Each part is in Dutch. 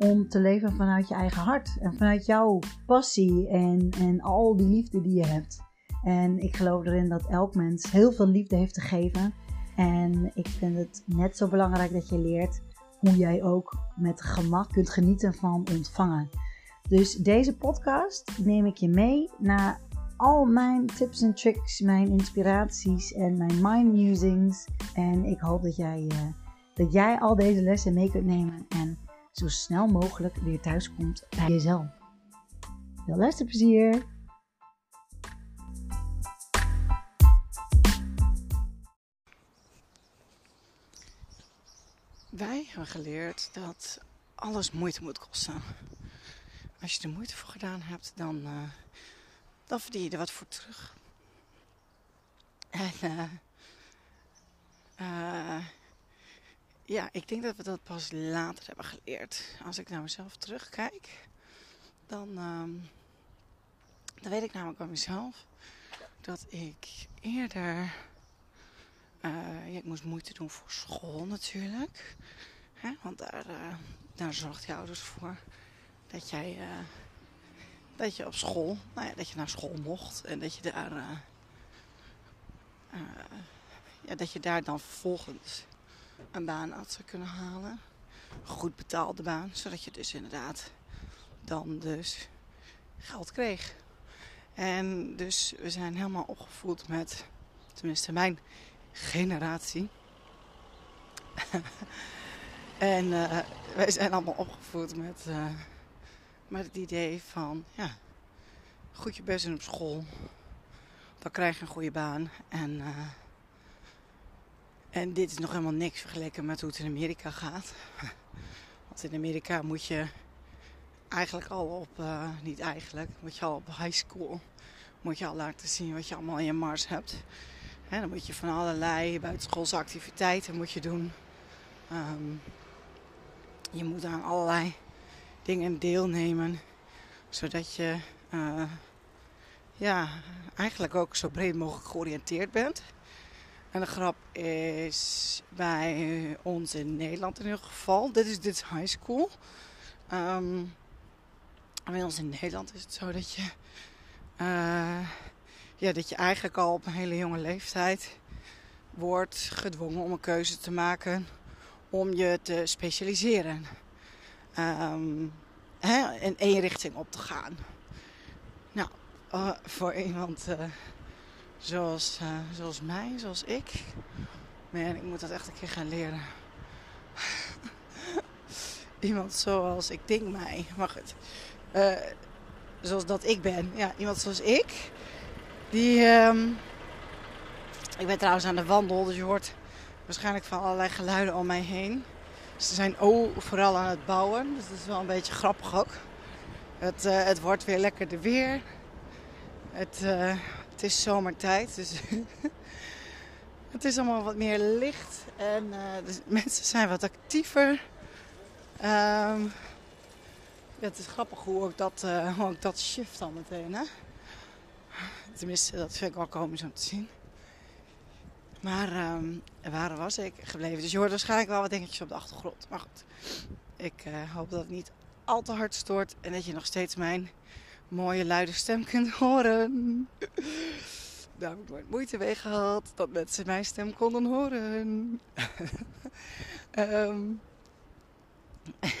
om te leven vanuit je eigen hart. En vanuit jouw passie en, en al die liefde die je hebt. En ik geloof erin dat elk mens heel veel liefde heeft te geven. En ik vind het net zo belangrijk dat je leert hoe jij ook met gemak kunt genieten van ontvangen. Dus deze podcast neem ik je mee naar al mijn tips en tricks, mijn inspiraties en mijn mind musings. En ik hoop dat jij, uh, dat jij al deze lessen mee kunt nemen en zo snel mogelijk weer thuis komt bij jezelf. Veel luisterplezier! Wij hebben geleerd dat alles moeite moet kosten. Als je er moeite voor gedaan hebt, dan, uh, dan verdien je er wat voor terug. En uh, ja, ik denk dat we dat pas later hebben geleerd. Als ik naar mezelf terugkijk, dan, um, dan weet ik namelijk bij mezelf dat ik eerder. Uh, ja, ik moest moeite doen voor school natuurlijk. Hè? Want daar, uh, daar zorgt je ouders voor dat jij. Uh, dat je op school, nou ja, dat je naar school mocht en dat je daar. ja, dat je daar dan vervolgens een baan had kunnen halen. Goed betaalde baan, zodat je dus inderdaad dan dus geld kreeg. En dus we zijn helemaal opgevoed met, tenminste mijn generatie. en uh, wij zijn allemaal opgevoed met, uh, met het idee van, ja, goed je best doen op school. Dan krijg je een goede baan en... Uh, en dit is nog helemaal niks vergeleken met hoe het in Amerika gaat. Want in Amerika moet je eigenlijk al op, uh, niet eigenlijk, moet je al op high school, moet je al laten zien wat je allemaal in je mars hebt. He, dan moet je van allerlei buitenschoolse activiteiten moet je doen. Um, je moet aan allerlei dingen deelnemen, zodat je uh, ja, eigenlijk ook zo breed mogelijk georiënteerd bent. En de grap is bij ons in Nederland in ieder geval. Dit is, dit high school. Um, bij ons in Nederland is het zo dat je, uh, ja, dat je eigenlijk al op een hele jonge leeftijd wordt gedwongen om een keuze te maken om je te specialiseren. Um, hè, in één richting op te gaan. Nou, uh, voor iemand. Uh, Zoals, uh, zoals mij, zoals ik. Man, ik moet dat echt een keer gaan leren. iemand zoals ik denk mij. Maar goed. Uh, zoals dat ik ben. Ja, iemand zoals ik. Die. Um, ik ben trouwens aan de wandel, dus je hoort waarschijnlijk van allerlei geluiden om mij heen. Ze zijn overal aan het bouwen, dus dat is wel een beetje grappig ook. Het, uh, het wordt weer lekker de weer. Het, uh, het is zomertijd, dus het is allemaal wat meer licht. En uh, mensen zijn wat actiever. Ja, het is grappig hoe ook dat, ook dat shift al meteen. Hè? Tenminste, dat vind ik wel komisch om te zien. Maar um, waar was ik gebleven? Dus je hoort waarschijnlijk wel wat dingetjes op de achtergrond. Maar goed, ik uh, hoop dat het niet al te hard stoort. En dat je nog steeds mijn mooie luide stem kunt horen. Daar heb ik nooit moeite mee gehad dat mensen mijn stem konden horen. um,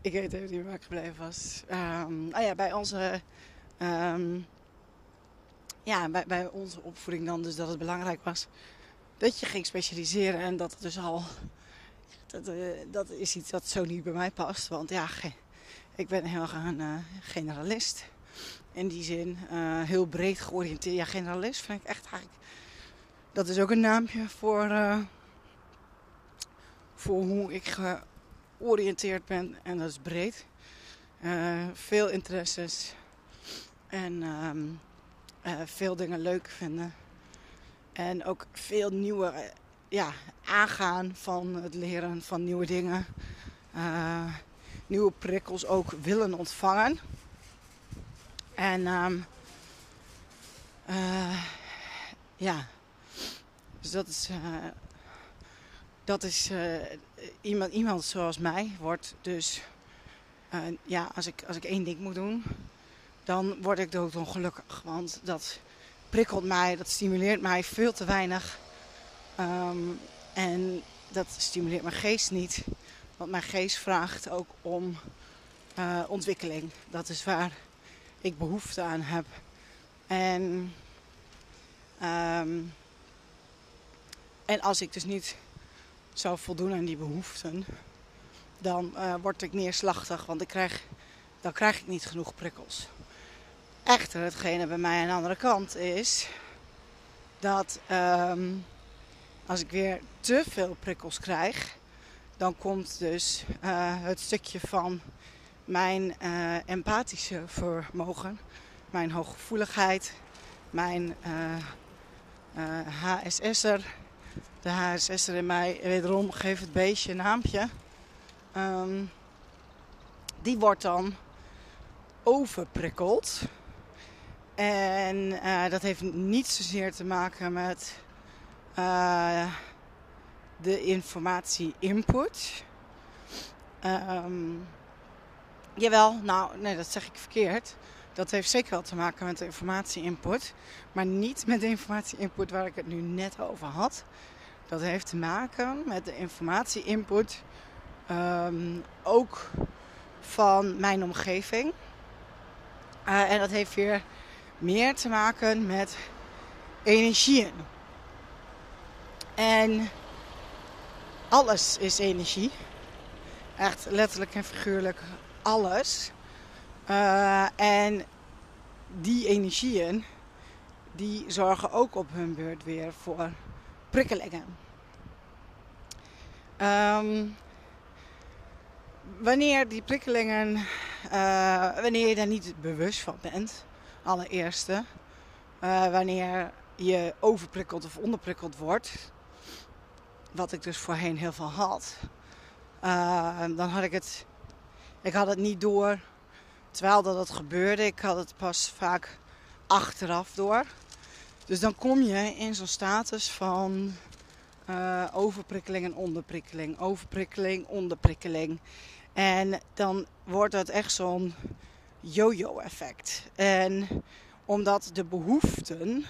ik weet even niet waar ik gebleven was. Um, ah ja, bij onze, um, ja, bij, onze opvoeding dan dus dat het belangrijk was dat je ging specialiseren en dat het dus al, dat, uh, dat is iets dat zo niet bij mij past. Want ja, ik ben heel erg een uh, generalist. In die zin uh, heel breed georiënteerd. Ja, generalist vind ik echt eigenlijk... Dat is ook een naampje voor, uh, voor hoe ik georiënteerd ben en dat is breed. Veel interesses en ehm, veel dingen leuk vinden. En ook veel nieuwe ja, aangaan van het leren van nieuwe dingen. Uh, nieuwe prikkels ook willen ontvangen. En um, ja, dus dat is, dat is iemand, iemand zoals mij wordt dus ja, als ik, als ik één ding moet doen, dan word ik doodongelukkig. Want dat prikkelt mij, dat stimuleert mij veel te weinig. Um, en dat stimuleert mijn geest niet. Want mijn geest vraagt ook om uh, ontwikkeling. Dat is waar ik behoefte aan heb. En, um, en als ik dus niet zou voldoen aan die behoeften, dan uh, word ik neerslachtig. Want ik krijg, dan krijg ik niet genoeg prikkels. Echter, hetgene bij mij aan de andere kant is dat um, als ik weer te veel prikkels krijg, dan komt dus uh, het stukje van mijn uh, empathische vermogen, mijn hooggevoeligheid, mijn HSS'er. De HSS'er in mij, wederom geef het beestje een naampje. Um, die wordt dan overprikkeld. En dat heeft niet zozeer te maken met de informatie-input. Um, jawel, nou, nee, dat zeg ik verkeerd. Dat heeft zeker wel te maken met de informatie-input. Maar niet met de informatie-input waar ik het nu net over had. Dat heeft te maken met de informatie-input um, ook van mijn omgeving. Uh, en dat heeft weer meer te maken met energieën. En alles is energie. Echt letterlijk en figuurlijk alles. Uh, en die energieën, die zorgen ook op hun beurt weer voor prikkelingen. Um, wanneer die prikkelingen, uh, wanneer je daar niet bewust van bent, allereerste. Uh, wanneer je overprikkeld of onderprikkeld wordt. Wat ik dus voorheen heel veel had. Uh, dan had ik het. Ik had het niet door terwijl dat het gebeurde. Ik had het pas vaak achteraf door. Dus dan kom je in zo'n status van uh, overprikkeling en onderprikkeling. Overprikkeling, onderprikkeling. En dan wordt het echt zo'n yo-yo effect. En omdat de behoeften,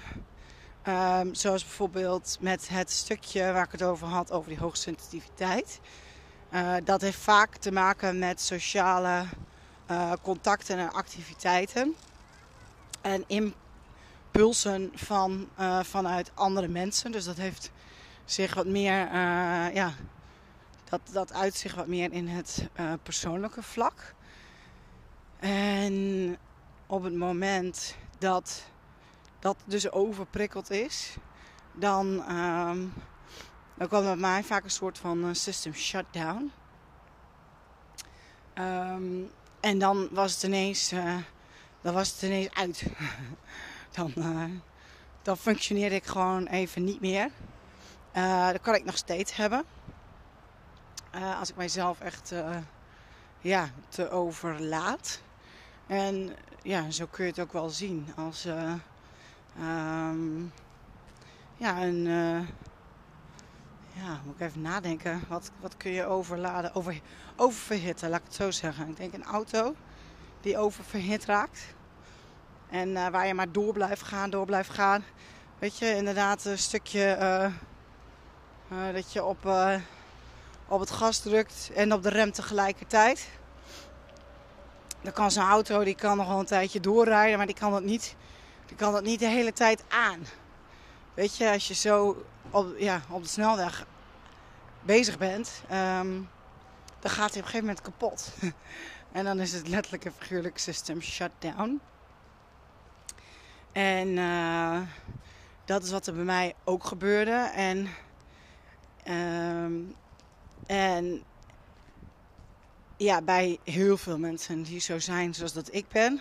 um, zoals bijvoorbeeld met het stukje waar ik het over had, over die hoogsensitiviteit, uh, dat heeft vaak te maken met sociale uh, contacten en activiteiten. En impulsen van, uh, vanuit andere mensen. Dus dat heeft zich wat meer, ja, dat, dat uit zich wat meer in het persoonlijke vlak. En op het moment dat dat dus overprikkeld is, dan, um, dan kwam bij mij vaak een soort van uh, system shutdown. Um, en dan was het ineens, uh, dan was het ineens uit. dan, uh, dan functioneerde ik gewoon even niet meer. dat kan ik nog steeds hebben. als ik mijzelf echt ja, te overlaat. En ja, zo kun je het ook wel zien als um, ja, een. Uh, ja, moet ik even nadenken. Wat, wat kun je overladen? Over, oververhitten, laat ik het zo zeggen. Ik denk een auto die oververhit raakt. En uh, waar je maar door blijft gaan, door blijft gaan. Weet je, inderdaad een stukje dat je op, op het gas drukt en op de rem tegelijkertijd. Dan kan zo'n auto die kan nog wel een tijdje doorrijden, maar die kan dat niet, die kan dat niet de hele tijd aan. Weet je, als je zo op, ja, op de snelweg bezig bent, um, dan gaat hij op een gegeven moment kapot. en dan is het letterlijk een figuurlijk system shutdown. En uh, dat is wat er bij mij ook gebeurde. En, um, en ja, bij heel veel mensen die zo zijn zoals dat ik ben,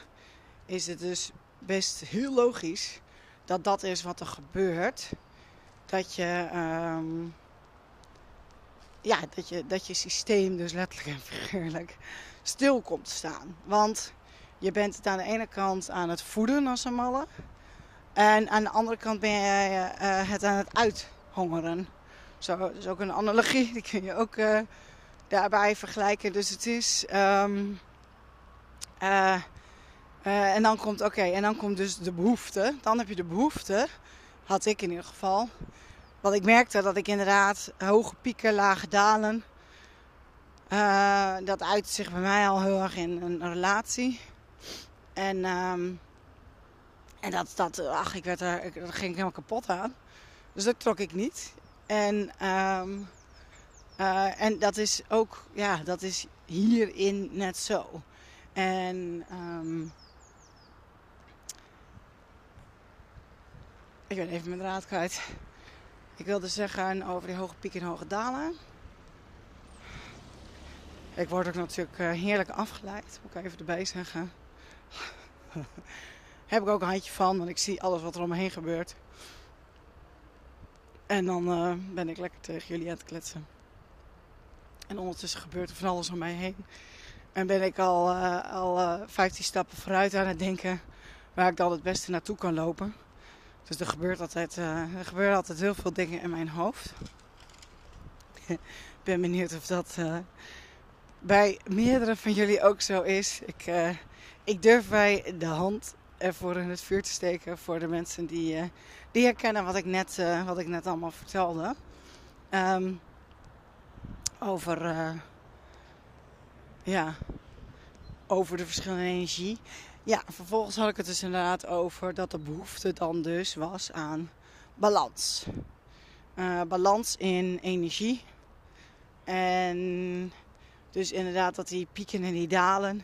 is het dus best heel logisch dat dat is wat er gebeurt. Dat je, ehm, ja, dat je, dat je systeem dus letterlijk en figuurlijk stil komt staan. Want je bent het aan de ene kant aan het voeden als een malle. En aan de andere kant ben je uh, het aan het uithongeren. Zo, dat is ook een analogie, die kun je ook uh, daarbij vergelijken. Dus het is. Um, en dan komt, oké, en dan komt dus de behoefte. Dan heb je de behoefte, had ik in ieder geval. Want ik merkte dat ik inderdaad hoge pieken, lage dalen. dat uit zich bij mij al heel erg in een relatie. En, um, en dat, dat, ach, ik werd er, daar ging ik helemaal kapot aan. Dus dat trok ik niet. En, um, uh, en dat is ook, ja, dat is hierin net zo. En um, ik ben even mijn draad kwijt. Ik wilde zeggen over die hoge pieken en hoge dalen. Ik word ook natuurlijk uh, heerlijk afgeleid, moet ik even erbij zeggen. Heb ik ook een handje van, want ik zie alles wat er om me heen gebeurt. En dan uh, ben ik lekker tegen jullie aan het kletsen. En ondertussen gebeurt er van alles om mij heen. En ben ik al, uh, al uh, 15 stappen vooruit aan het denken waar ik dan het beste naartoe kan lopen. Dus er gebeurt altijd, er gebeuren altijd heel veel dingen in mijn hoofd. Ik ben benieuwd of dat bij meerdere van jullie ook zo is. Ik, ik durf bij de hand ervoor in het vuur te steken voor de mensen die, die herkennen wat ik net, wat ik net allemaal vertelde. Um, over, ja, over de verschillende energie. Ja, vervolgens had ik het dus inderdaad over dat de behoefte dan dus was aan balans. balans in energie. En dus inderdaad dat die pieken en die dalen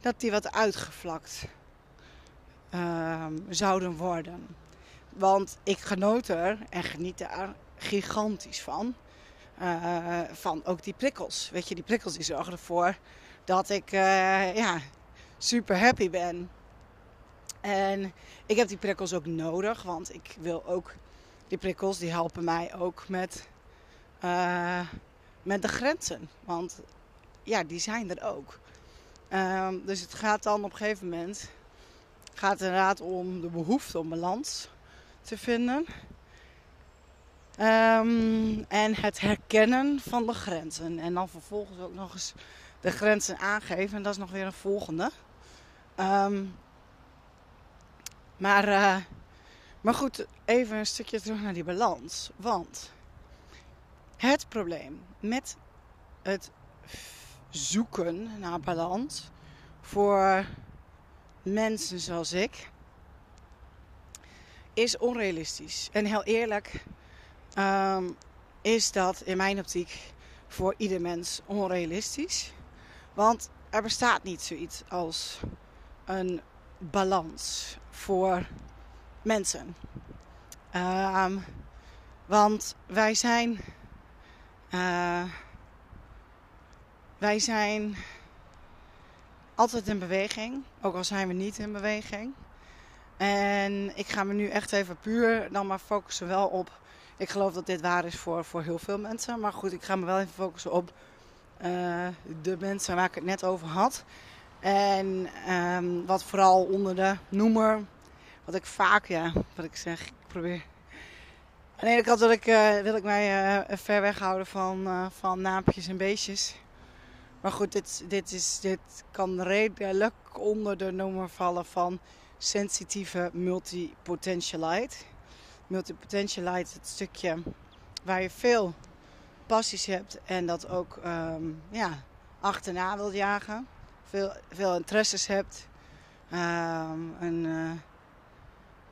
dat die wat uitgevlakt uh, zouden worden. Want ik genoot er en geniet er gigantisch van. Uh, van ook die prikkels. Weet je, die prikkels die zorgen ervoor dat ik uh, ja, super happy ben. En ik heb die prikkels ook nodig, want ik wil ook die prikkels die helpen mij ook met, uh, met de grenzen. Want ja, die zijn er ook. Um, dus het gaat dan op een gegeven moment gaat inderdaad om de behoefte om balans te vinden. Um, en het herkennen van de grenzen. En dan vervolgens ook nog eens de grenzen aangeven. En dat is nog weer een volgende. Um, maar, uh, maar goed, even een stukje terug naar die balans. Want het probleem met het zoeken naar balans voor mensen zoals ik is onrealistisch. En heel eerlijk um, is dat in mijn optiek voor ieder mens onrealistisch. Want er bestaat niet zoiets als een balans voor mensen. Um, want wij zijn. Uh, wij zijn altijd in beweging, ook al zijn we niet in beweging. En ik ga me nu echt even puur dan maar focussen wel op. Ik geloof dat dit waar is voor, voor heel veel mensen. Maar goed, ik ga me wel even focussen op de mensen waar ik het net over had. En um, wat vooral onder de noemer, wat ik vaak, ja, wat ik zeg, ik probeer. Aan de ene kant wil ik, uh, wil ik mij uh, ver weghouden van, van naampjes en beestjes. Maar goed, dit, dit, is, dit kan redelijk onder de noemer vallen van sensitieve multipotentialite. Multipotentialite, het stukje waar je veel passies hebt en dat ook um, ja, achterna wilt jagen. Veel, veel interesses hebt. Um, een uh,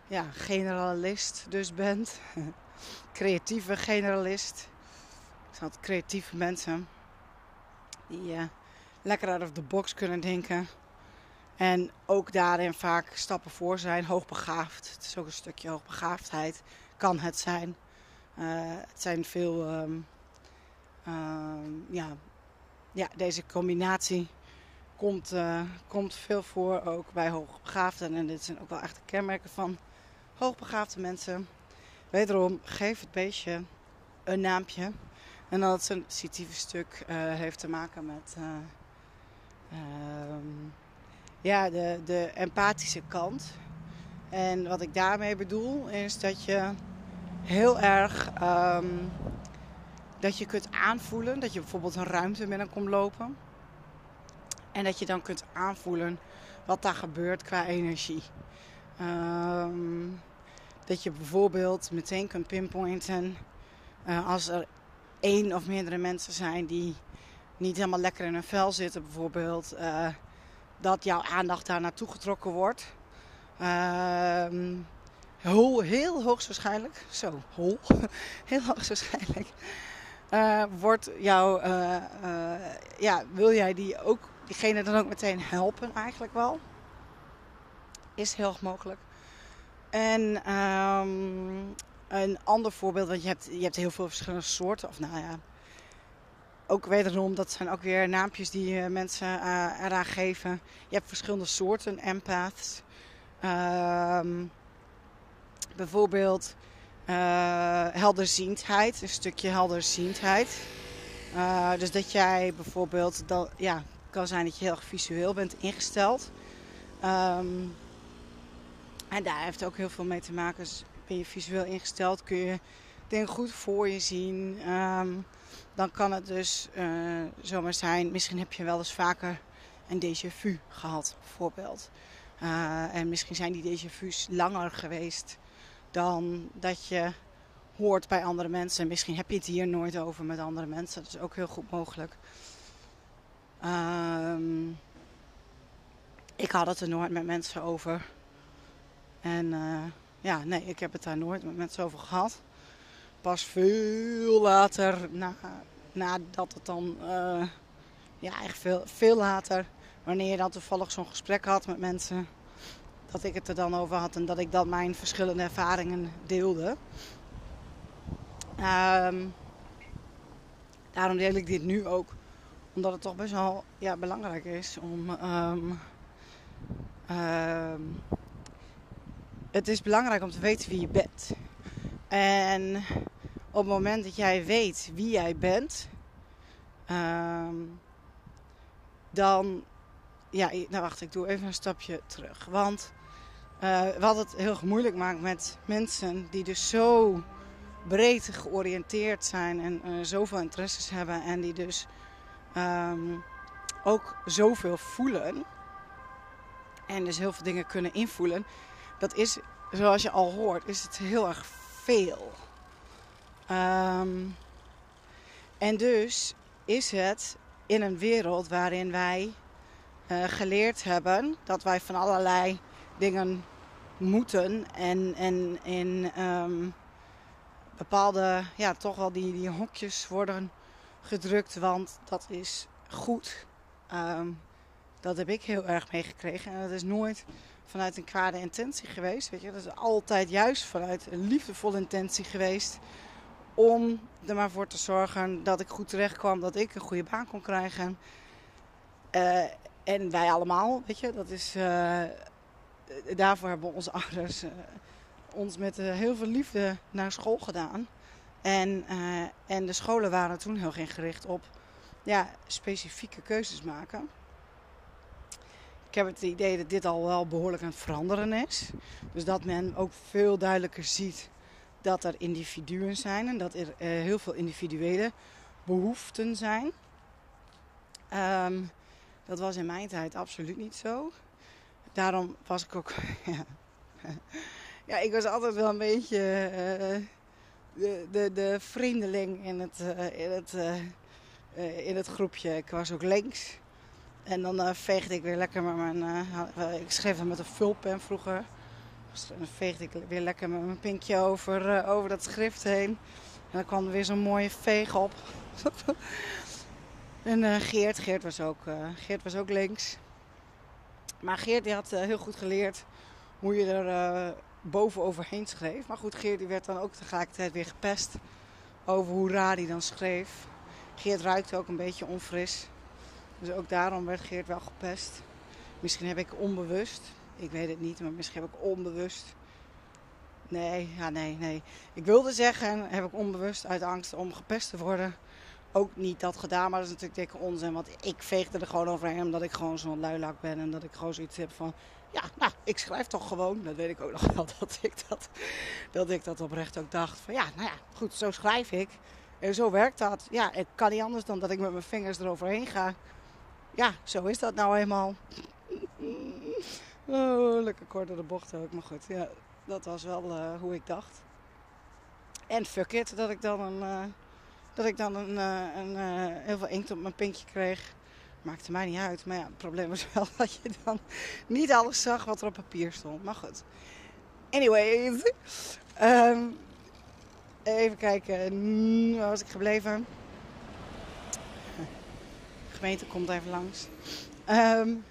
ja, generalist dus bent. Creatieve generalist. Ik had creatieve mensen die uh, lekker out of the box kunnen denken. En ook daarin vaak stappen voor zijn. Hoogbegaafd. Het is ook een stukje hoogbegaafdheid. Kan het zijn. Uh, het zijn veel uh, ja, ja, deze combinatie komt, uh, komt veel voor, ook bij hoogbegaafden. En dit zijn ook wel echt kenmerken van hoogbegaafde mensen. Wederom, geef het beestje een naampje. En dat het sensitieve stuk uh, heeft te maken met uh, ja, de, de empathische kant. En wat ik daarmee bedoel is dat je heel erg um, dat je kunt aanvoelen dat je bijvoorbeeld een ruimte binnenkomt lopen. En dat je dan kunt aanvoelen wat daar gebeurt qua energie. Um, dat je bijvoorbeeld meteen kunt pinpointen uh, als er één of meerdere mensen zijn die niet helemaal lekker in hun vel zitten, bijvoorbeeld, uh, dat jouw aandacht daar naartoe getrokken wordt. Heel, heel hoogstwaarschijnlijk, zo, hol, heel hoogstwaarschijnlijk, uh, wordt jou, ja, wil jij die ook, diegene dan ook meteen helpen eigenlijk wel? Is heel erg mogelijk. En um, een ander voorbeeld, want je hebt, je hebt heel veel verschillende soorten, of nou ja, ook wederom, dat zijn ook weer naampjes die mensen eraan geven. Je hebt verschillende soorten empaths. Um, bijvoorbeeld helderziendheid, een stukje helderziendheid. dus dat jij bijvoorbeeld, dat, ja, kan zijn dat je heel erg visueel bent ingesteld. Um, en daar heeft ook heel veel mee te maken. Dus ben je visueel ingesteld, kun je dingen goed voor je zien. Um, dan kan het dus uh, zomaar zijn, misschien heb je wel eens vaker een déjà vu gehad, bijvoorbeeld. En misschien zijn die déjà vu's langer geweest dan dat je hoort bij andere mensen. Misschien heb je het hier nooit over met andere mensen. Dat is ook heel goed mogelijk. Um, ik had het er nooit met mensen over. En uh, ja, nee, ik heb het daar nooit met mensen over gehad. Pas veel later, na, nadat het dan, uh, ja, echt veel, veel later, wanneer je dan toevallig zo'n gesprek had met mensen, dat ik het er dan over had en dat ik dan mijn verschillende ervaringen deelde. Um, daarom deel ik dit nu ook, omdat het toch best wel ja, belangrijk is om. Um, um, het is belangrijk om te weten wie je bent. En op het moment dat jij weet wie jij bent, dan. Ja, nou wacht, ik doe even een stapje terug. Want uh, wat het heel moeilijk maakt met mensen die dus zo breed georiënteerd zijn en uh, zoveel interesses hebben en die dus um, ook zoveel voelen en dus heel veel dingen kunnen invoelen dat is, zoals je al hoort, is het heel erg veel. Um, en dus is het in een wereld waarin wij uh, geleerd hebben dat wij van allerlei dingen moeten en, en in um, bepaalde, ja, toch wel die, die hokjes worden gedrukt, want dat is goed. Um, dat heb ik heel erg meegekregen en dat is nooit vanuit een kwade intentie geweest. Weet je? Dat is altijd juist vanuit een liefdevolle intentie geweest. Om er maar voor te zorgen dat ik goed terecht kwam, dat ik een goede baan kon krijgen. Uh, en wij allemaal, weet je, dat is. Uh, daarvoor hebben onze ouders uh, ons met heel veel liefde naar school gedaan. En, en de scholen waren toen heel erg gericht op ja, specifieke keuzes maken. Ik heb het idee dat dit al wel behoorlijk aan het veranderen is. Dus dat men ook veel duidelijker ziet dat er individuen zijn en dat er heel veel individuele behoeften zijn. Um, dat was in mijn tijd absoluut niet zo. Daarom was ik ook. ja, ik was altijd wel een beetje uh, de, de, de vreemdeling in het, uh, in, het, in het groepje. Ik was ook links. En dan veegde ik weer lekker met mijn... Ik schreef hem met een vulpen vroeger. Dus dan veegde ik weer lekker met mijn pinkje over, over dat schrift heen. En dan kwam er weer zo'n mooie veeg op. en Geert, Geert was, ook, Geert was ook links. Maar Geert die had heel goed geleerd hoe je er boven overheen schreef. Maar goed, Geert die werd dan ook tegelijkertijd weer gepest over hoe raar hij dan schreef. Geert ruikte ook een beetje onfris. Dus ook daarom werd Geert wel gepest. Misschien heb ik onbewust, ik weet het niet, maar misschien heb ik onbewust. Nee, ja, nee, nee. Ik wilde zeggen, heb ik onbewust uit angst om gepest te worden ook niet dat gedaan. Maar dat is natuurlijk dikke onzin. Want ik veegde er gewoon overheen omdat ik gewoon zo'n luilak ben. En dat ik gewoon zoiets heb van... Ja, nou, ik schrijf toch gewoon. Dat weet ik ook nog wel. Dat ik dat, dat, ik dat oprecht ook dacht. Van ja, nou ja, goed, zo schrijf ik. En zo werkt dat. Ja, het kan niet anders dan dat ik met mijn vingers eroverheen ga. Ja, zo is dat nou eenmaal. Oh, lekker kort door de bocht ook. Maar goed, ja, dat was wel uh, hoe ik dacht. En fuck it, dat ik dan een... Uh, dat ik dan een, eh, een, een, heel veel inkt op mijn pinkje kreeg. Maakte mij niet uit. Maar ja, het probleem was wel dat je dan niet alles zag wat er op papier stond. Maar goed. Anyways. Um, even kijken. Waar was ik gebleven? Gemeente komt even langs. Um,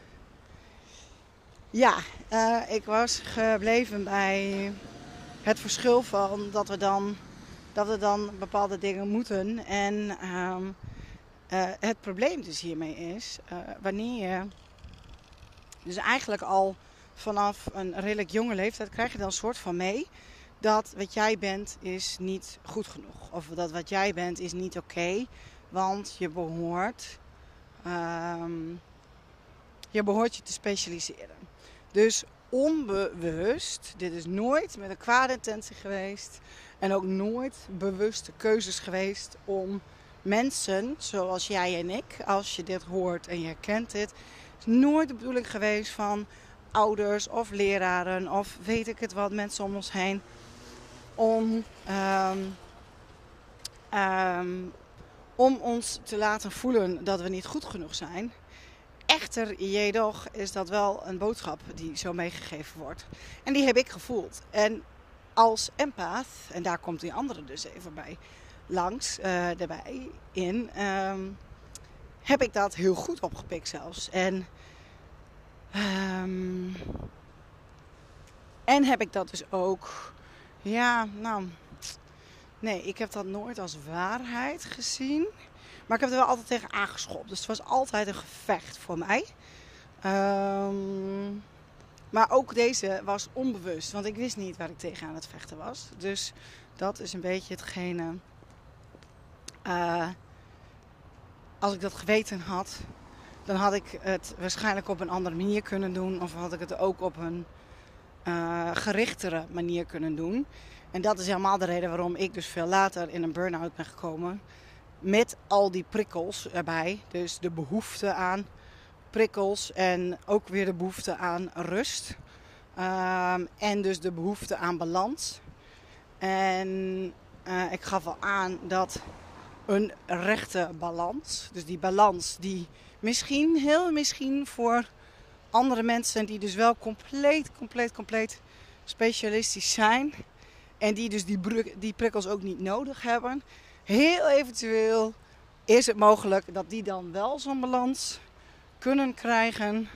ja, uh, ik was gebleven bij het verschil van dat we dan, dat we dan bepaalde dingen moeten. En um, uh, het probleem dus hiermee is, uh, wanneer je dus eigenlijk al vanaf een redelijk jonge leeftijd krijg je dan een soort van mee dat wat jij bent is niet goed genoeg. Of dat wat jij bent is niet oké, want je behoort, um, je behoort je te specialiseren. Dus onbewust, dit is nooit met een kwade intentie geweest en ook nooit bewuste keuzes geweest om mensen zoals jij en ik, als je dit hoort en je herkent dit, nooit de bedoeling geweest van ouders of leraren of weet ik het wat, mensen om ons heen, om, um, um, om ons te laten voelen dat we niet goed genoeg zijn. Echter, jedoch, is dat wel een boodschap die zo meegegeven wordt. En die heb ik gevoeld. En als empath, en daar komt die andere dus even bij langs, uh, erbij in, um, heb ik dat heel goed opgepikt zelfs. En, um, en heb ik dat dus ook, ja, nou, nee, ik heb dat nooit als waarheid gezien. Maar ik heb er wel altijd tegen aangeschopt. Dus het was altijd een gevecht voor mij. Um, maar ook deze was onbewust. Want ik wist niet waar ik tegen aan het vechten was. Dus dat is een beetje hetgene. Uh, als ik dat geweten had, dan had ik het waarschijnlijk op een andere manier kunnen doen. Of had ik het ook op een uh, gerichtere manier kunnen doen. En dat is helemaal de reden waarom ik dus veel later in een burn-out ben gekomen met al die prikkels erbij. Dus de behoefte aan prikkels en ook weer de behoefte aan rust. Um, en dus de behoefte aan balans. En uh, ik gaf al aan dat een rechte balans, dus die balans die misschien, heel misschien voor andere mensen die dus wel compleet, compleet, compleet specialistisch zijn. En die dus die, die prikkels ook niet nodig hebben heel eventueel is het mogelijk dat die dan wel zo'n balans kunnen krijgen.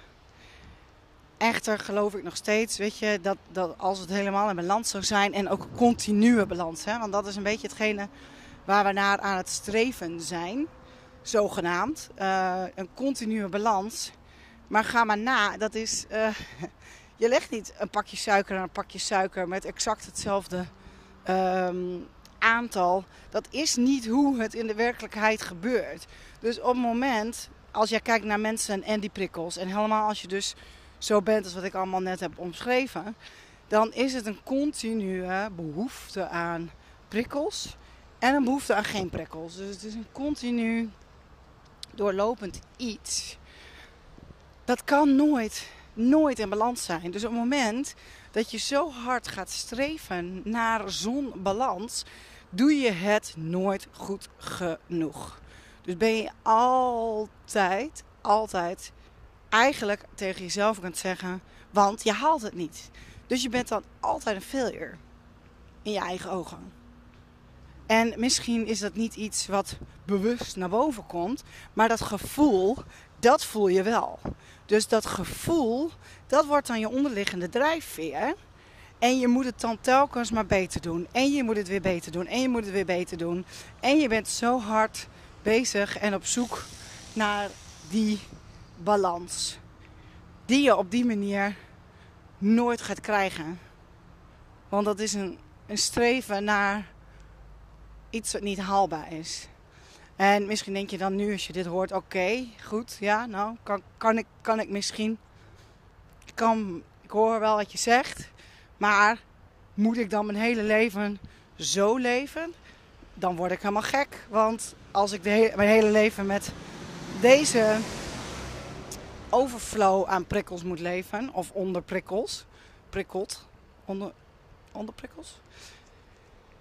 Echter geloof ik nog steeds, weet je, dat, dat als het helemaal in balans zou zijn en ook continue balans, hè, want dat is een beetje hetgene waar we naar aan het streven zijn, zogenaamd, uh, een continue balans. Maar ga maar na, dat is, uh, je legt niet een pakje suiker aan een pakje suiker met exact hetzelfde um, aantal, dat is niet hoe het in de werkelijkheid gebeurt. Dus op het moment, als jij kijkt naar mensen en die prikkels, en helemaal als je dus zo bent als wat ik allemaal net heb omschreven, dan is het een continue behoefte aan prikkels en een behoefte aan geen prikkels. Dus het is een continu doorlopend iets. Dat kan nooit, nooit in balans zijn. Dus op het moment dat je zo hard gaat streven naar zo'n balans, doe je het nooit goed genoeg. Dus ben je altijd, altijd eigenlijk tegen jezelf kunt zeggen, want je haalt het niet. Dus je bent dan altijd een failure in je eigen ogen. En misschien is dat niet iets wat bewust naar boven komt, maar dat gevoel, dat voel je wel. Dus dat gevoel, dat wordt dan je onderliggende drijfveer. En je moet het dan telkens maar beter doen. En je moet het weer beter doen. En je moet het weer beter doen. En je bent zo hard bezig en op zoek naar die balans. Die je op die manier nooit gaat krijgen. Want dat is een, een streven naar iets wat niet haalbaar is. En misschien denk je dan nu als je dit hoort, oké, goed, ja, nou, kan, kan, ik, kan ik misschien, kan, ik hoor wel wat je zegt, maar moet ik dan mijn hele leven zo leven? Dan word ik helemaal gek, want als ik de mijn hele leven met deze overflow aan prikkels moet leven, of onder prikkels, prikkeld, onder, onder prikkels,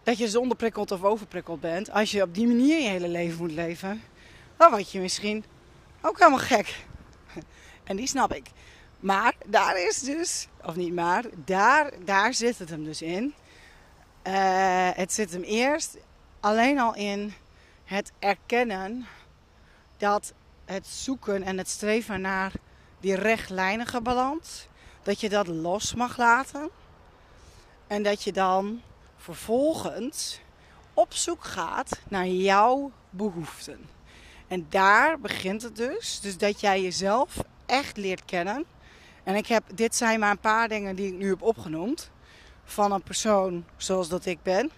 dat je zonder prikkeld of overprikkeld bent. Als je op die manier je hele leven moet leven, dan word je misschien ook helemaal gek. En die snap ik. Maar daar is dus, of niet maar, daar, daar zit het hem dus in. Uh, het zit hem eerst alleen al in het erkennen dat het zoeken en het streven naar die rechtlijnige balans, dat je dat los mag laten. En dat je dan vervolgens op zoek gaat naar jouw behoeften. En daar begint het dus. Dus dat jij jezelf echt leert kennen. En ik heb, dit zijn maar een paar dingen die ik nu heb opgenoemd. Van een persoon zoals dat ik ben.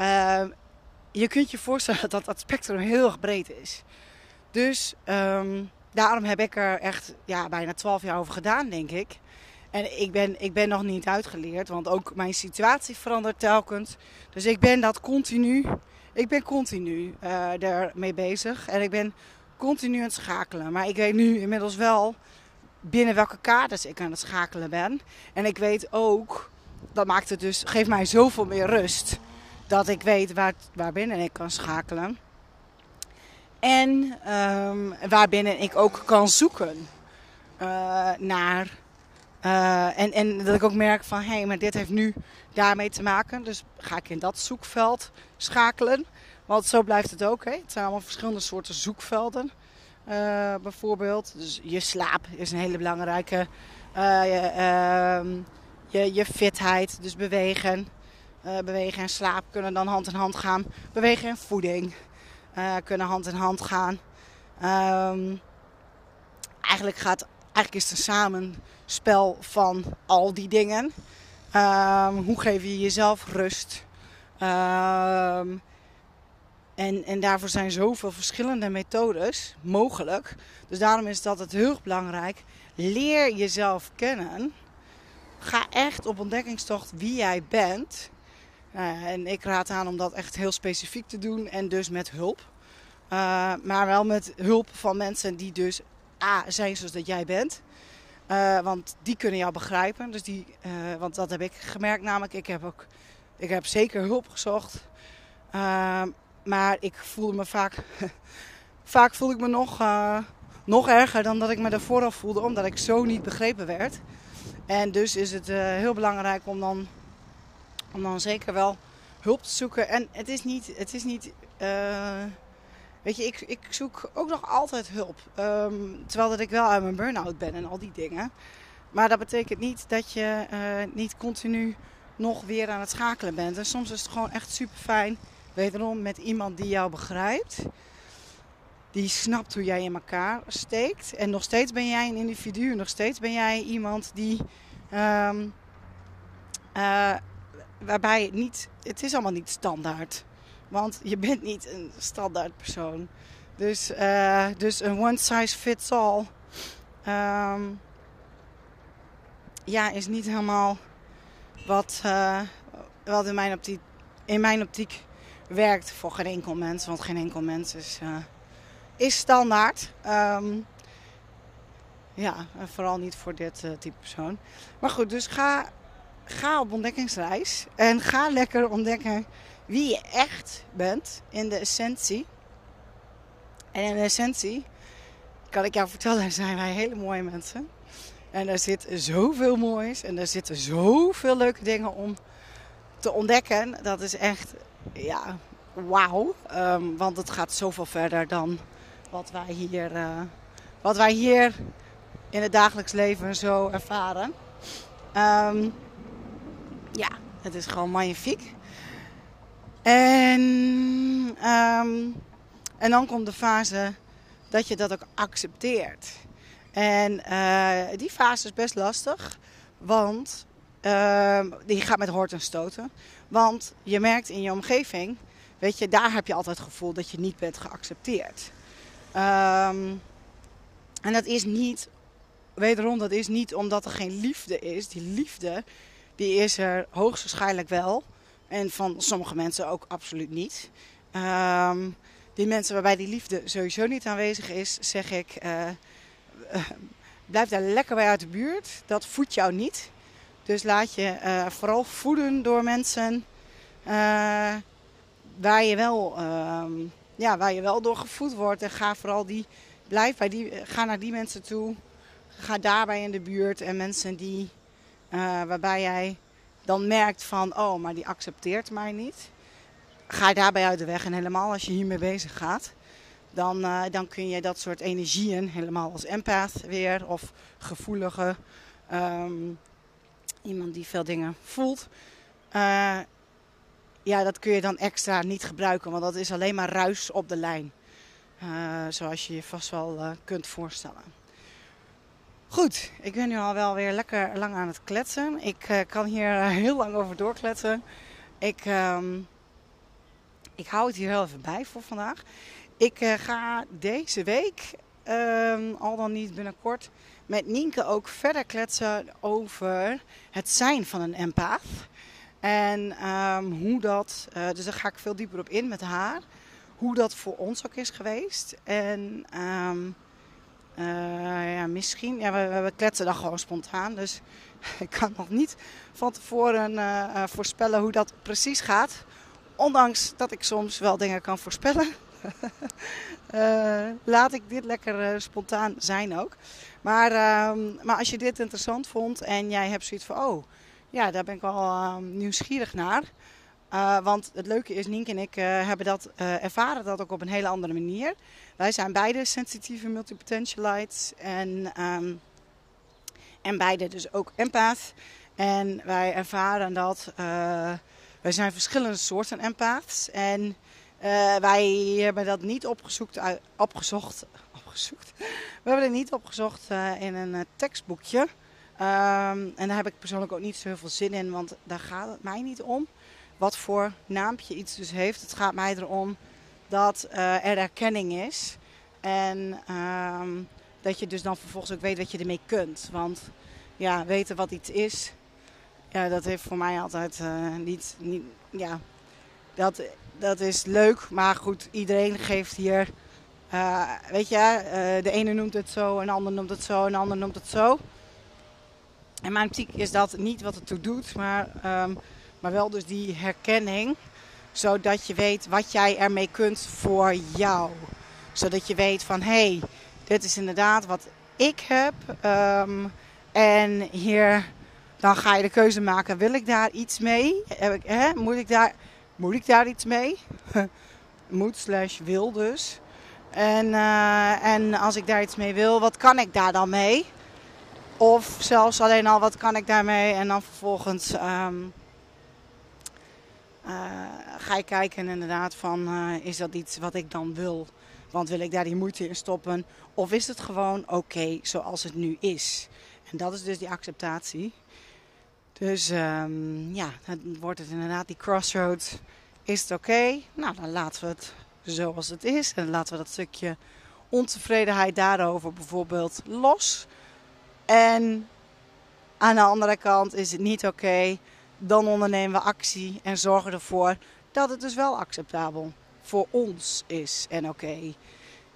Uh, je kunt je voorstellen dat dat spectrum heel erg breed is. Dus um, daarom heb ik er echt ja, bijna 12 jaar over gedaan, denk ik. En ik ben, ik ben nog niet uitgeleerd, want ook mijn situatie verandert telkens. Dus ik ben dat continu, ik ben continu uh, ermee bezig. En ik ben continu aan het schakelen. Maar ik weet nu inmiddels wel binnen welke kaders ik aan het schakelen ben. En ik weet ook, dat maakt het dus, geeft mij zoveel meer rust. Dat ik weet waar, waar binnen ik kan schakelen. En um, waarbinnen ik ook kan zoeken uh, naar uh, en, en dat ik ook merk van, hé, hey, maar dit heeft nu daarmee te maken. Dus ga ik in dat zoekveld schakelen. Want zo blijft het ook. Het zijn allemaal verschillende soorten zoekvelden. Uh, bijvoorbeeld. Dus je slaap is een hele belangrijke. Uh, je, je, fitheid, dus bewegen. Bewegen en slaap kunnen dan hand in hand gaan. Bewegen en voeding kunnen hand in hand gaan. Um, eigenlijk gaat eigenlijk is het een samenspel van al die dingen. Um, hoe geef je jezelf rust? Um, en, en daarvoor zijn zoveel verschillende methodes mogelijk. Dus daarom is het altijd heel belangrijk. Leer jezelf kennen. Ga echt op ontdekkingstocht wie jij bent. Uh, en ik raad aan om dat echt heel specifiek te doen en dus met hulp. Uh, maar wel met hulp van mensen die dus A, zijn zoals dat jij bent. Uh, want die kunnen jou begrijpen. Dus die, want dat heb ik gemerkt namelijk. Ik heb, ook, ik heb zeker hulp gezocht. Maar ik voelde me vaak... vaak voelde ik me nog, nog erger dan dat ik me daarvoor al voelde. Omdat ik zo niet begrepen werd. En dus is het heel belangrijk om dan, om dan zeker wel hulp te zoeken. En het is niet... Het is niet Weet je, ik, ik zoek ook nog altijd hulp. Um, terwijl dat ik wel uit mijn burn-out ben en al die dingen. Maar dat betekent niet dat je uh, niet continu nog weer aan het schakelen bent. En soms is het gewoon echt super fijn, wederom met iemand die jou begrijpt. Die snapt hoe jij in elkaar steekt. En nog steeds ben jij een individu. Nog steeds ben jij iemand die. Um, uh, waarbij het niet. Het is allemaal niet standaard. Want je bent niet een standaard persoon. Dus, uh, dus een one size fits all. Um, ja, is niet helemaal wat, uh, wat in, mijn optiek, in mijn optiek werkt voor geen enkel mens. Want geen enkel mens is, uh, is standaard. Um, ja, en vooral niet voor dit type persoon. Maar goed, dus ga, ga op ontdekkingsreis. En ga lekker ontdekken wie je echt bent in de essentie. En in de essentie, kan ik jou vertellen, zijn wij hele mooie mensen. En er zit zoveel moois en er zitten zoveel leuke dingen om te ontdekken. Dat is echt, ja, wauw. Um, want het gaat zoveel verder dan wat wij hier, uh, wat wij hier in het dagelijks leven zo ervaren. Um, ja, het is gewoon magnifiek. En, um, en dan komt de fase dat je dat ook accepteert. En uh, die fase is best lastig, want uh, die gaat met hoort en stoten. Want je merkt in je omgeving, weet je, daar heb je altijd het gevoel dat je niet bent geaccepteerd. Um, en dat is niet, wederom, dat is niet omdat er geen liefde is. Die liefde, die is er hoogstwaarschijnlijk wel. En van sommige mensen ook absoluut niet. Um, die mensen waarbij die liefde sowieso niet aanwezig is, zeg ik, uh, uh, blijf daar lekker bij uit de buurt. Dat voedt jou niet. Dus laat je uh, vooral voeden door mensen waar, je wel, ja, waar je wel door gevoed wordt. En ga vooral die blijf bij die, ga naar die mensen toe. Ga daarbij in de buurt en mensen die, waarbij jij dan merkt van, oh, maar die accepteert mij niet. Ga daarbij uit de weg en helemaal als je hiermee bezig gaat, dan, uh, dan kun je dat soort energieën, helemaal als empath weer, of gevoelige, um, iemand die veel dingen voelt, uh, ja, dat kun je dan extra niet gebruiken, want dat is alleen maar ruis op de lijn. Zoals je je vast wel kunt voorstellen. Goed, ik ben nu al wel weer lekker lang aan het kletsen. Ik uh, kan hier heel lang over doorkletsen. Ik, um, ik hou het hier heel even bij voor vandaag. Ik ga deze week, um, al dan niet binnenkort, met Nienke ook verder kletsen over het zijn van een empath. En um, hoe dat, dus daar ga ik veel dieper op in met haar hoe dat voor ons ook is geweest. En ja, misschien, ja, we, we, kletsen dan gewoon spontaan. Dus ik kan nog niet van tevoren uh, voorspellen hoe dat precies gaat. Ondanks dat ik soms wel dingen kan voorspellen. laat ik dit lekker spontaan zijn ook. Maar, uh, maar als je dit interessant vond en jij hebt zoiets van... oh, ja, daar ben ik wel nieuwsgierig naar... Uh, want het leuke is, Nienke en ik uh, hebben dat uh, ervaren dat ook op een hele andere manier. Wij zijn beide sensitieve multipotentialites en, um, en beide dus ook empath. En wij ervaren dat wij zijn verschillende soorten empaths. En wij hebben dat niet opgezocht, opgezocht, opgezocht. We hebben het niet opgezocht in een tekstboekje. Um, en daar heb ik persoonlijk ook niet zo heel veel zin in, want daar gaat het mij niet om wat voor naampje iets dus heeft. Het gaat mij erom dat uh, er erkenning is. En uh, dat je dus dan vervolgens ook weet wat je ermee kunt. Want ja, weten wat iets is, ja, dat heeft voor mij altijd uh, niet, niet. Ja, dat, dat is leuk. Maar goed, iedereen geeft hier. Uh, weet je, de ene noemt het zo, een ander noemt het zo, een ander noemt het zo. En mijn optiek is dat niet wat het toe doet, maar um, maar wel dus die herkenning, zodat je weet wat jij ermee kunt voor jou. Zodat je weet van hé, hey, dit is inderdaad wat ik heb. Um, en hier, dan ga je de keuze maken, wil ik daar iets mee? Heb ik, hè? Moet, ik daar, moet ik daar iets mee? moet slash wil dus. En, uh, en als ik daar iets mee wil, wat kan ik daar dan mee? Of zelfs alleen al, wat kan ik daarmee? En dan vervolgens... Uh, ga je kijken inderdaad van uh, is dat iets wat ik dan wil? Want wil ik daar die moeite in stoppen? Of is het gewoon oké zoals het nu is? En dat is dus die acceptatie. Dus um, ja, dan wordt het inderdaad die crossroads. Is het oké? Nou, dan laten we het zoals het is. En laten we dat stukje ontevredenheid daarover bijvoorbeeld los. En aan de andere kant is het niet oké. Dan ondernemen we actie en zorgen ervoor dat het dus wel acceptabel voor ons is en oké.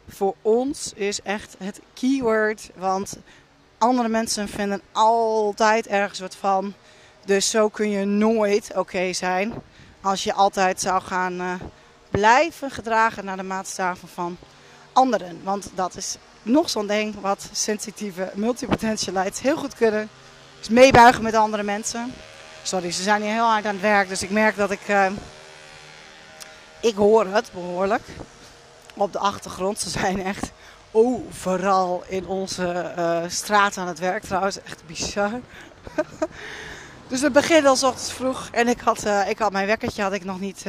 Voor ons is echt het keyword, want andere mensen vinden altijd ergens wat van. Dus zo kun je nooit oké zijn als je altijd zou gaan uh, blijven gedragen naar de maatstaven van anderen. Want dat is nog zo'n ding wat sensitieve multipotentialites heel goed kunnen. Is meebuigen met andere mensen. Sorry, ze zijn hier heel hard aan het werk. Dus ik merk dat ik... Uh, ik hoor het behoorlijk. Op de achtergrond. Ze zijn echt overal in onze uh, straat aan het werk trouwens. Echt bizar. dus het begint al ochtends vroeg. En ik had, uh, ik had mijn wekkertje had ik nog niet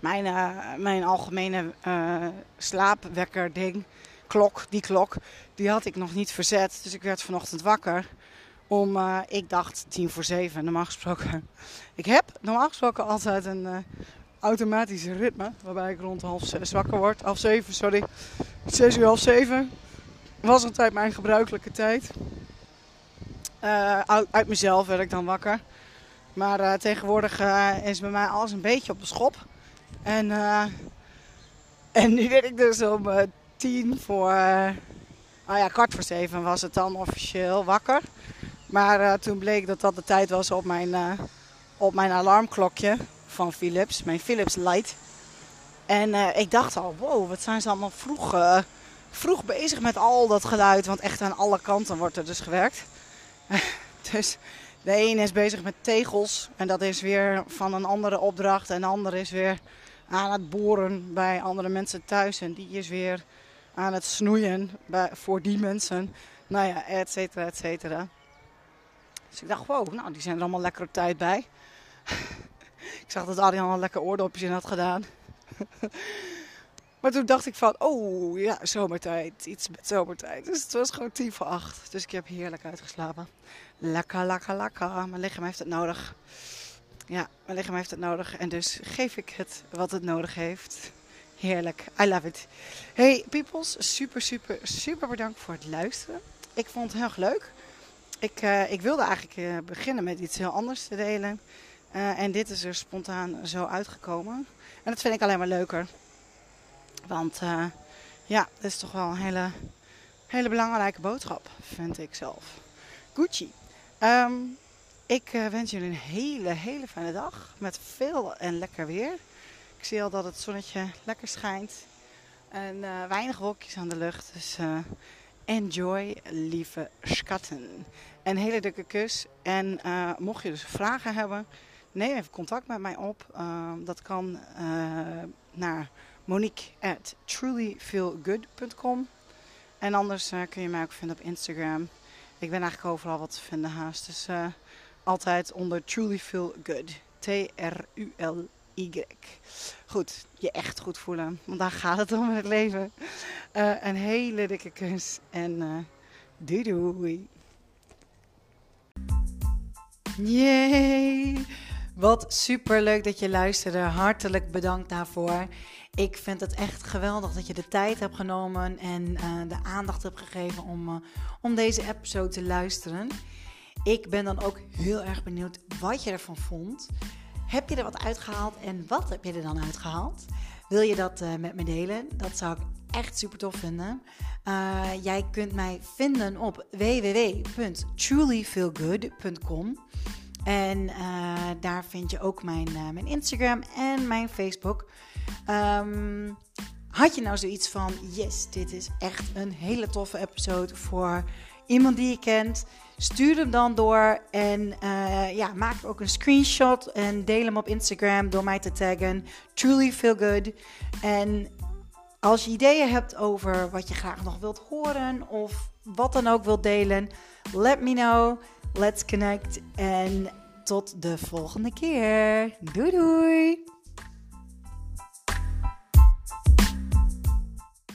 Mijn, uh, mijn algemene slaapwekker ding, klok, die klok, die had ik nog niet verzet. Dus ik werd vanochtend wakker om, uh, ik dacht tien voor zeven, normaal gesproken. Ik heb normaal gesproken altijd een automatische ritme, waarbij ik rond half zes wakker word. Half zeven, sorry. Zes uur, half zeven was altijd mijn gebruikelijke tijd. uit, uit mezelf werd ik dan wakker. Maar uh, tegenwoordig uh, is bij mij alles een beetje op de schop. En, uh, en nu werd ik dus om tien voor, oh ja, kwart voor zeven was het dan officieel wakker. Maar toen bleek dat dat de tijd was op mijn, op mijn alarmklokje van Philips, mijn Philips Light. En ik dacht al, wow, wat zijn ze allemaal vroeg, vroeg bezig met al dat geluid. Want echt aan alle kanten wordt er dus gewerkt. dus de ene is bezig met tegels en dat is weer van een andere opdracht. En de andere is weer aan het boren bij andere mensen thuis. En die is weer aan het snoeien bij, voor die mensen. Nou ja, et cetera, et cetera. Dus ik dacht, wow, nou die zijn er allemaal lekker op tijd bij. ik zag dat Adrian al lekker oordopjes in had gedaan. Maar toen dacht ik van, oh ja, zomertijd. Iets met zomertijd. Dus het was gewoon tien voor acht. Dus ik heb heerlijk uitgeslapen. Lekker, lekker, lekker. Mijn lichaam heeft het nodig. Ja, mijn lichaam heeft het nodig. En dus geef ik het wat het nodig heeft. Heerlijk. I love it. Hey peoples, super, super, super bedankt voor het luisteren. Ik vond het heel erg leuk. Ik, uh, ik wilde eigenlijk uh, beginnen met iets heel anders te delen. Uh, en dit is er spontaan zo uitgekomen. En dat vind ik alleen maar leuker. Want ja, dat is toch wel een hele, hele belangrijke boodschap, vind ik zelf. Gucci. Um, ik wens jullie een hele, hele fijne dag. Met veel en lekker weer. Ik zie al dat het zonnetje lekker schijnt. En weinig wolkjes aan de lucht. Dus enjoy, lieve schatten. Een hele dikke kus. En mocht je dus vragen hebben, neem even contact met mij op. Ehm, dat kan naar Monique at trulyfeelgood.com. En anders uh, kun je mij ook vinden op Instagram. Ik ben eigenlijk overal wat te vinden haast. Dus uh, altijd onder Truly Feel T-R-U-L-Y. Goed, je echt goed voelen. Want daar gaat het om in het leven. Uh, een hele dikke kus. En doei doei. Yay! Wat super leuk dat je luisterde. Hartelijk bedankt daarvoor. Ik vind het echt geweldig dat je de tijd hebt genomen en uh, de aandacht hebt gegeven om, uh, om deze episode te luisteren. Ik ben dan ook heel erg benieuwd wat je ervan vond. Heb je er wat uitgehaald en wat heb je er dan uitgehaald? Wil je dat uh, met me delen? Dat zou ik echt super tof vinden. jij kunt mij vinden op www.trulyfeelgood.com. En daar vind je ook mijn, Instagram en mijn Facebook. Um, had je nou zoiets van: yes, dit is echt een hele toffe episode voor iemand die je kent? Stuur hem dan door en uh, ja, maak ook een screenshot en deel hem op Instagram door mij te taggen. Truly feel good. En als je ideeën hebt over wat je graag nog wilt horen of wat dan ook wilt delen, let me know. Let's connect. En tot de volgende keer. Doei doei.